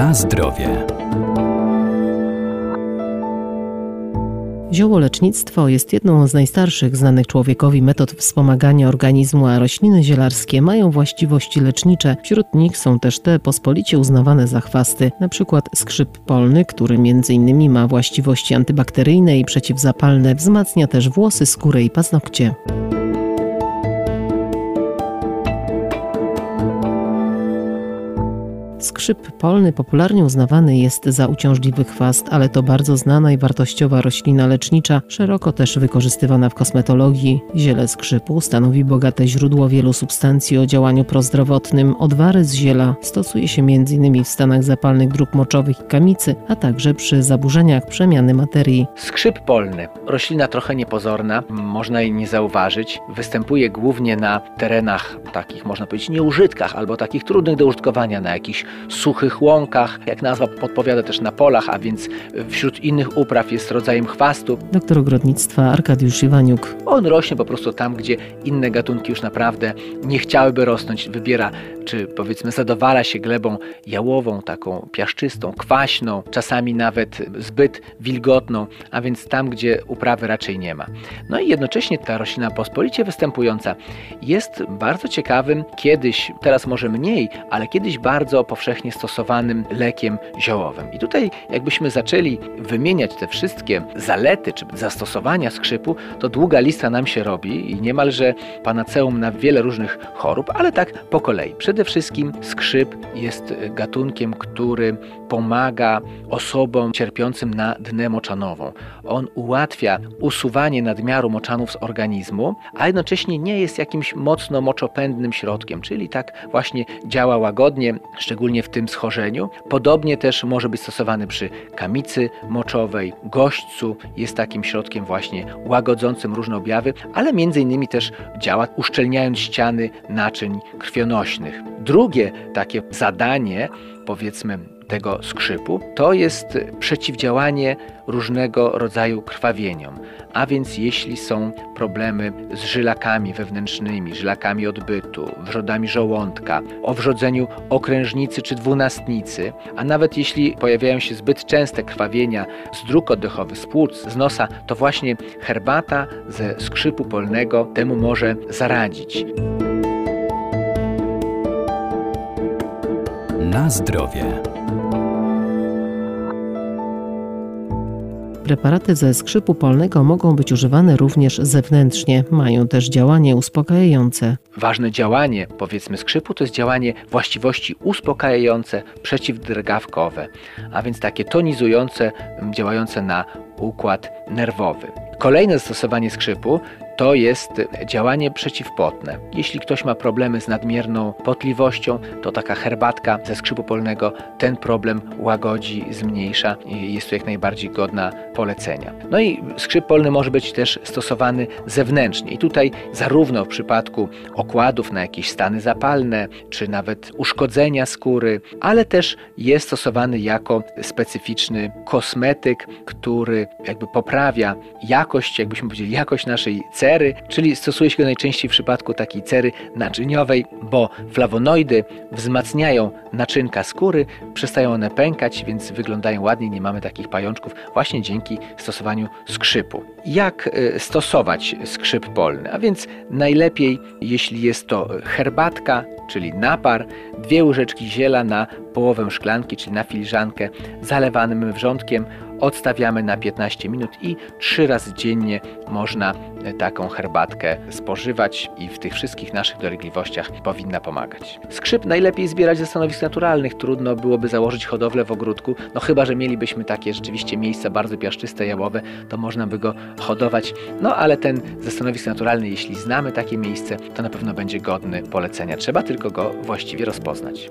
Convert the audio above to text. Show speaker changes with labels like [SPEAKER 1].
[SPEAKER 1] Na zdrowie.
[SPEAKER 2] Ziołolecznictwo jest jedną z najstarszych znanych człowiekowi metod wspomagania organizmu, a rośliny zielarskie mają właściwości lecznicze. Wśród nich są też te pospolicie uznawane za chwasty, np. skrzyp polny, który m.in. ma właściwości antybakteryjne i przeciwzapalne, wzmacnia też włosy, skórę i paznokcie. Skrzyp polny popularnie uznawany jest za uciążliwy chwast, ale to bardzo znana i wartościowa roślina lecznicza, szeroko też wykorzystywana w kosmetologii. Ziele skrzypu stanowi bogate źródło wielu substancji o działaniu prozdrowotnym. Odwary z ziela stosuje się m.in. w stanach zapalnych dróg moczowych i kamicy, a także przy zaburzeniach przemiany materii.
[SPEAKER 3] Skrzyp polny, roślina trochę niepozorna, można jej nie zauważyć. Występuje głównie na terenach takich, można powiedzieć, nieużytkach albo takich trudnych do użytkowania, na jakichś suchych łąkach, jak nazwa podpowiada też na polach, a więc wśród innych upraw jest rodzajem chwastu.
[SPEAKER 2] Doktor ogrodnictwa Arkadiusz Iwaniuk.
[SPEAKER 3] On rośnie po prostu tam, gdzie inne gatunki już naprawdę nie chciałyby rosnąć. Wybiera, czy powiedzmy zadowala się glebą jałową, taką piaszczystą, kwaśną, czasami nawet zbyt wilgotną, a więc tam, gdzie uprawy raczej nie ma. No i jednocześnie ta roślina pospolicie występująca jest bardzo ciekawym, kiedyś, teraz może mniej, ale kiedyś bardzo powszechnie stosowanym lekiem ziołowym. I tutaj jakbyśmy zaczęli wymieniać te wszystkie zalety czy zastosowania skrzypu, to długa lista nam się robi i niemalże panaceum na wiele różnych chorób, ale tak po kolei. Przede wszystkim skrzyp jest gatunkiem, który pomaga osobom cierpiącym na dnę moczanową. On ułatwia usuwanie nadmiaru moczanów z organizmu, a jednocześnie nie jest jakimś mocno moczopędnym środkiem, czyli tak właśnie działa łagodnie, szczególnie w tym schorzeniu. Podobnie też może być stosowany przy kamicy moczowej, gośćcu jest takim środkiem właśnie łagodzącym różne objawy, ale między innymi też działa uszczelniając ściany naczyń krwionośnych. Drugie takie zadanie, powiedzmy tego skrzypu, to jest przeciwdziałanie różnego rodzaju krwawieniom. A więc jeśli są problemy z żylakami wewnętrznymi, żylakami odbytu, wrzodami żołądka, o wrzodzeniu okrężnicy czy dwunastnicy, a nawet jeśli pojawiają się zbyt częste krwawienia z dróg oddechowych, z płuc, z nosa, to właśnie herbata ze skrzypu polnego temu może zaradzić.
[SPEAKER 1] Na zdrowie.
[SPEAKER 2] Preparaty ze skrzypu polnego mogą być używane również zewnętrznie. Mają też działanie uspokajające.
[SPEAKER 3] Ważne działanie, powiedzmy, skrzypu to jest działanie właściwości uspokajające, przeciwdrgawkowe, a więc takie tonizujące, działające na układ nerwowy. Kolejne zastosowanie skrzypu to jest działanie przeciwpotne. Jeśli ktoś ma problemy z nadmierną potliwością, to taka herbatka ze skrzypu polnego ten problem łagodzi, zmniejsza i jest to jak najbardziej godna polecenia. No i skrzyp polny może być też stosowany zewnętrznie. I tutaj zarówno w przypadku okładów na jakieś stany zapalne, czy nawet uszkodzenia skóry, ale też jest stosowany jako specyficzny kosmetyk, który jakby poprawia jakość, jakbyśmy powiedzieli, jakość naszej cery, czyli stosuje się go najczęściej w przypadku takiej cery naczyniowej, bo flawonoidy wzmacniają naczynka skóry, przestają one pękać, więc wyglądają ładnie, nie mamy takich pajączków właśnie dzięki stosowaniu skrzypu. Jak y, stosować skrzyp polny? A więc najlepiej, jeśli jest to herbatka, czyli napar, dwie łyżeczki ziela na połowę szklanki, czyli na filiżankę, zalewanym wrzątkiem, odstawiamy na 15 minut i trzy razy dziennie można taką herbatkę spożywać i w tych wszystkich naszych dolegliwościach powinna pomagać. Skrzyp najlepiej zbierać ze stanowisk naturalnych, trudno byłoby założyć hodowlę w ogródku, no chyba, że mielibyśmy takie rzeczywiście miejsca bardzo piaszczyste, jałowe, to można by go hodować, no ale ten ze stanowisk naturalnych, jeśli znamy takie miejsce, to na pewno będzie godny polecenia. Trzeba tylko go właściwie rozpoznać.